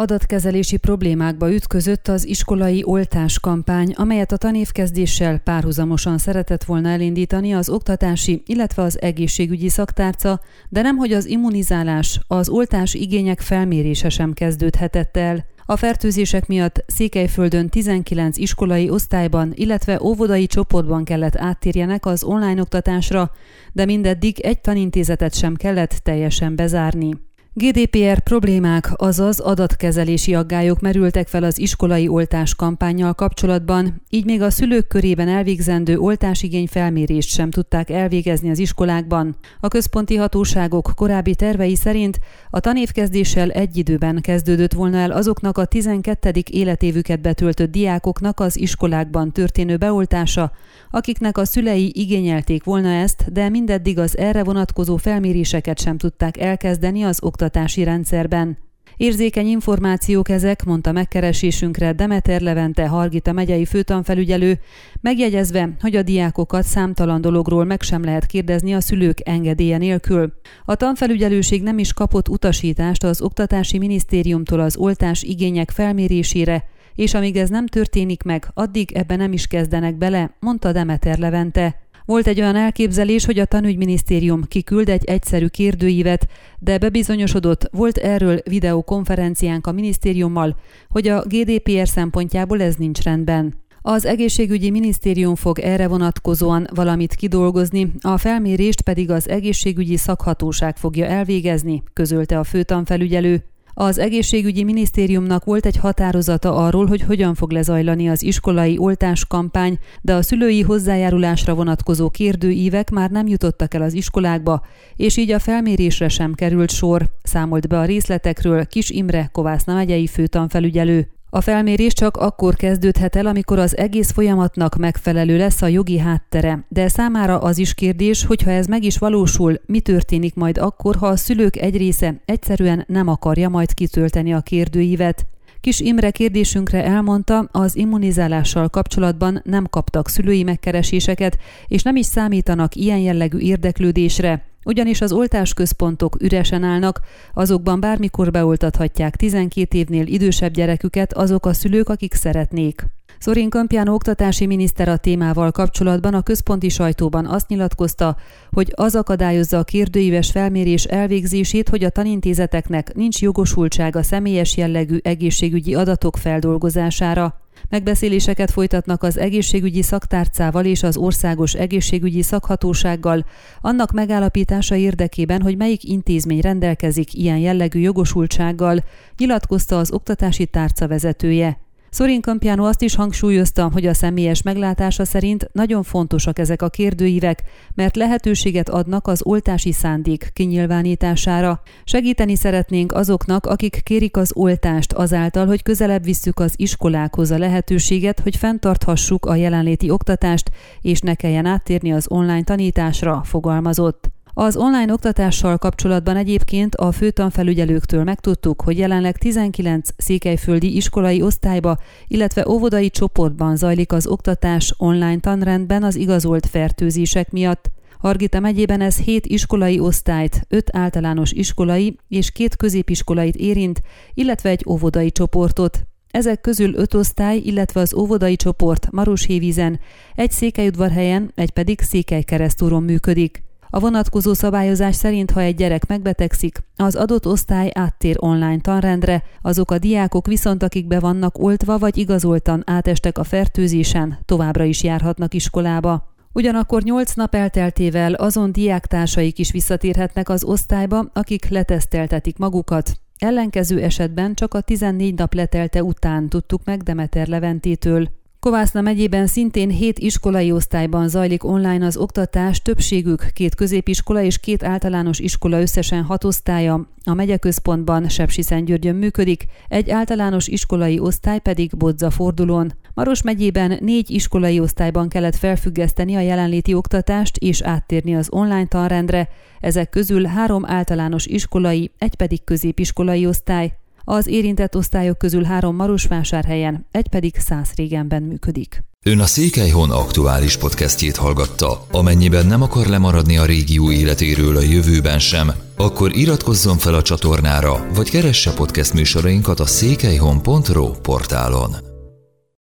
Adatkezelési problémákba ütközött az iskolai oltás kampány, amelyet a tanévkezdéssel párhuzamosan szeretett volna elindítani az oktatási, illetve az egészségügyi szaktárca, de nemhogy az immunizálás, az oltás igények felmérése sem kezdődhetett el. A fertőzések miatt Székelyföldön 19 iskolai osztályban, illetve óvodai csoportban kellett áttérjenek az online oktatásra, de mindeddig egy tanintézetet sem kellett teljesen bezárni. GDPR problémák, azaz adatkezelési aggályok merültek fel az iskolai oltás kampányjal kapcsolatban, így még a szülők körében elvégzendő oltásigény felmérést sem tudták elvégezni az iskolákban. A központi hatóságok korábbi tervei szerint a tanévkezdéssel egy időben kezdődött volna el azoknak a 12. életévüket betöltött diákoknak az iskolákban történő beoltása, akiknek a szülei igényelték volna ezt, de mindeddig az erre vonatkozó felméréseket sem tudták elkezdeni az oktatás oktatási rendszerben. Érzékeny információk ezek, mondta megkeresésünkre Demeter Levente Hargita megyei főtanfelügyelő, megjegyezve, hogy a diákokat számtalan dologról meg sem lehet kérdezni a szülők engedélye nélkül. A tanfelügyelőség nem is kapott utasítást az Oktatási Minisztériumtól az oltás igények felmérésére, és amíg ez nem történik meg, addig ebbe nem is kezdenek bele, mondta Demeter Levente. Volt egy olyan elképzelés, hogy a tanügyminisztérium kiküld egy egyszerű kérdőívet, de bebizonyosodott, volt erről videokonferenciánk a minisztériummal, hogy a GDPR szempontjából ez nincs rendben. Az egészségügyi minisztérium fog erre vonatkozóan valamit kidolgozni, a felmérést pedig az egészségügyi szakhatóság fogja elvégezni, közölte a főtanfelügyelő. Az egészségügyi minisztériumnak volt egy határozata arról, hogy hogyan fog lezajlani az iskolai oltáskampány, de a szülői hozzájárulásra vonatkozó kérdőívek már nem jutottak el az iskolákba, és így a felmérésre sem került sor, számolt be a részletekről Kis Imre Kovászna megyei főtanfelügyelő. A felmérés csak akkor kezdődhet el, amikor az egész folyamatnak megfelelő lesz a jogi háttere, de számára az is kérdés, hogy ha ez meg is valósul, mi történik majd akkor, ha a szülők egy része egyszerűen nem akarja majd kitölteni a kérdőívet. Kis Imre kérdésünkre elmondta, az immunizálással kapcsolatban nem kaptak szülői megkereséseket, és nem is számítanak ilyen jellegű érdeklődésre, ugyanis az oltásközpontok üresen állnak, azokban bármikor beoltathatják 12 évnél idősebb gyereküket azok a szülők, akik szeretnék. Szorin Kampján oktatási miniszter a témával kapcsolatban a központi sajtóban azt nyilatkozta, hogy az akadályozza a kérdőíves felmérés elvégzését, hogy a tanintézeteknek nincs jogosultsága személyes jellegű egészségügyi adatok feldolgozására. Megbeszéléseket folytatnak az egészségügyi szaktárcával és az országos egészségügyi szakhatósággal, annak megállapítása érdekében, hogy melyik intézmény rendelkezik ilyen jellegű jogosultsággal, nyilatkozta az oktatási tárca vezetője. Szorin Kampiano azt is hangsúlyozta, hogy a személyes meglátása szerint nagyon fontosak ezek a kérdőívek, mert lehetőséget adnak az oltási szándék kinyilvánítására. Segíteni szeretnénk azoknak, akik kérik az oltást azáltal, hogy közelebb visszük az iskolákhoz a lehetőséget, hogy fenntarthassuk a jelenléti oktatást, és ne kelljen áttérni az online tanításra, fogalmazott. Az online oktatással kapcsolatban egyébként a főtanfelügyelőktől megtudtuk, hogy jelenleg 19 székelyföldi iskolai osztályba, illetve óvodai csoportban zajlik az oktatás online tanrendben az igazolt fertőzések miatt. Hargita megyében ez 7 iskolai osztályt, 5 általános iskolai és két középiskolait érint, illetve egy óvodai csoportot. Ezek közül öt osztály, illetve az óvodai csoport Maroshévízen, egy székelyudvarhelyen, egy pedig Székelykeresztúron működik. A vonatkozó szabályozás szerint, ha egy gyerek megbetegszik, az adott osztály áttér online tanrendre, azok a diákok viszont, akik be vannak oltva vagy igazoltan átestek a fertőzésen, továbbra is járhatnak iskolába. Ugyanakkor 8 nap elteltével azon diáktársaik is visszatérhetnek az osztályba, akik leteszteltetik magukat. Ellenkező esetben csak a 14 nap letelte után tudtuk meg Demeter Leventétől. Kovászna megyében szintén hét iskolai osztályban zajlik online az oktatás, többségük két középiskola és két általános iskola összesen hat osztálya. A megyeközpontban Sepsiszentgyörgyön működik, egy általános iskolai osztály pedig Bodza fordulón. Maros megyében négy iskolai osztályban kellett felfüggeszteni a jelenléti oktatást és áttérni az online tanrendre, ezek közül három általános iskolai, egy pedig középiskolai osztály. Az érintett osztályok közül három Marosvásárhelyen, egy pedig régenben működik. Ön a Székelyhon aktuális podcastjét hallgatta. Amennyiben nem akar lemaradni a régió életéről a jövőben sem, akkor iratkozzon fel a csatornára, vagy keresse podcast műsorainkat a székelyhon.pro portálon.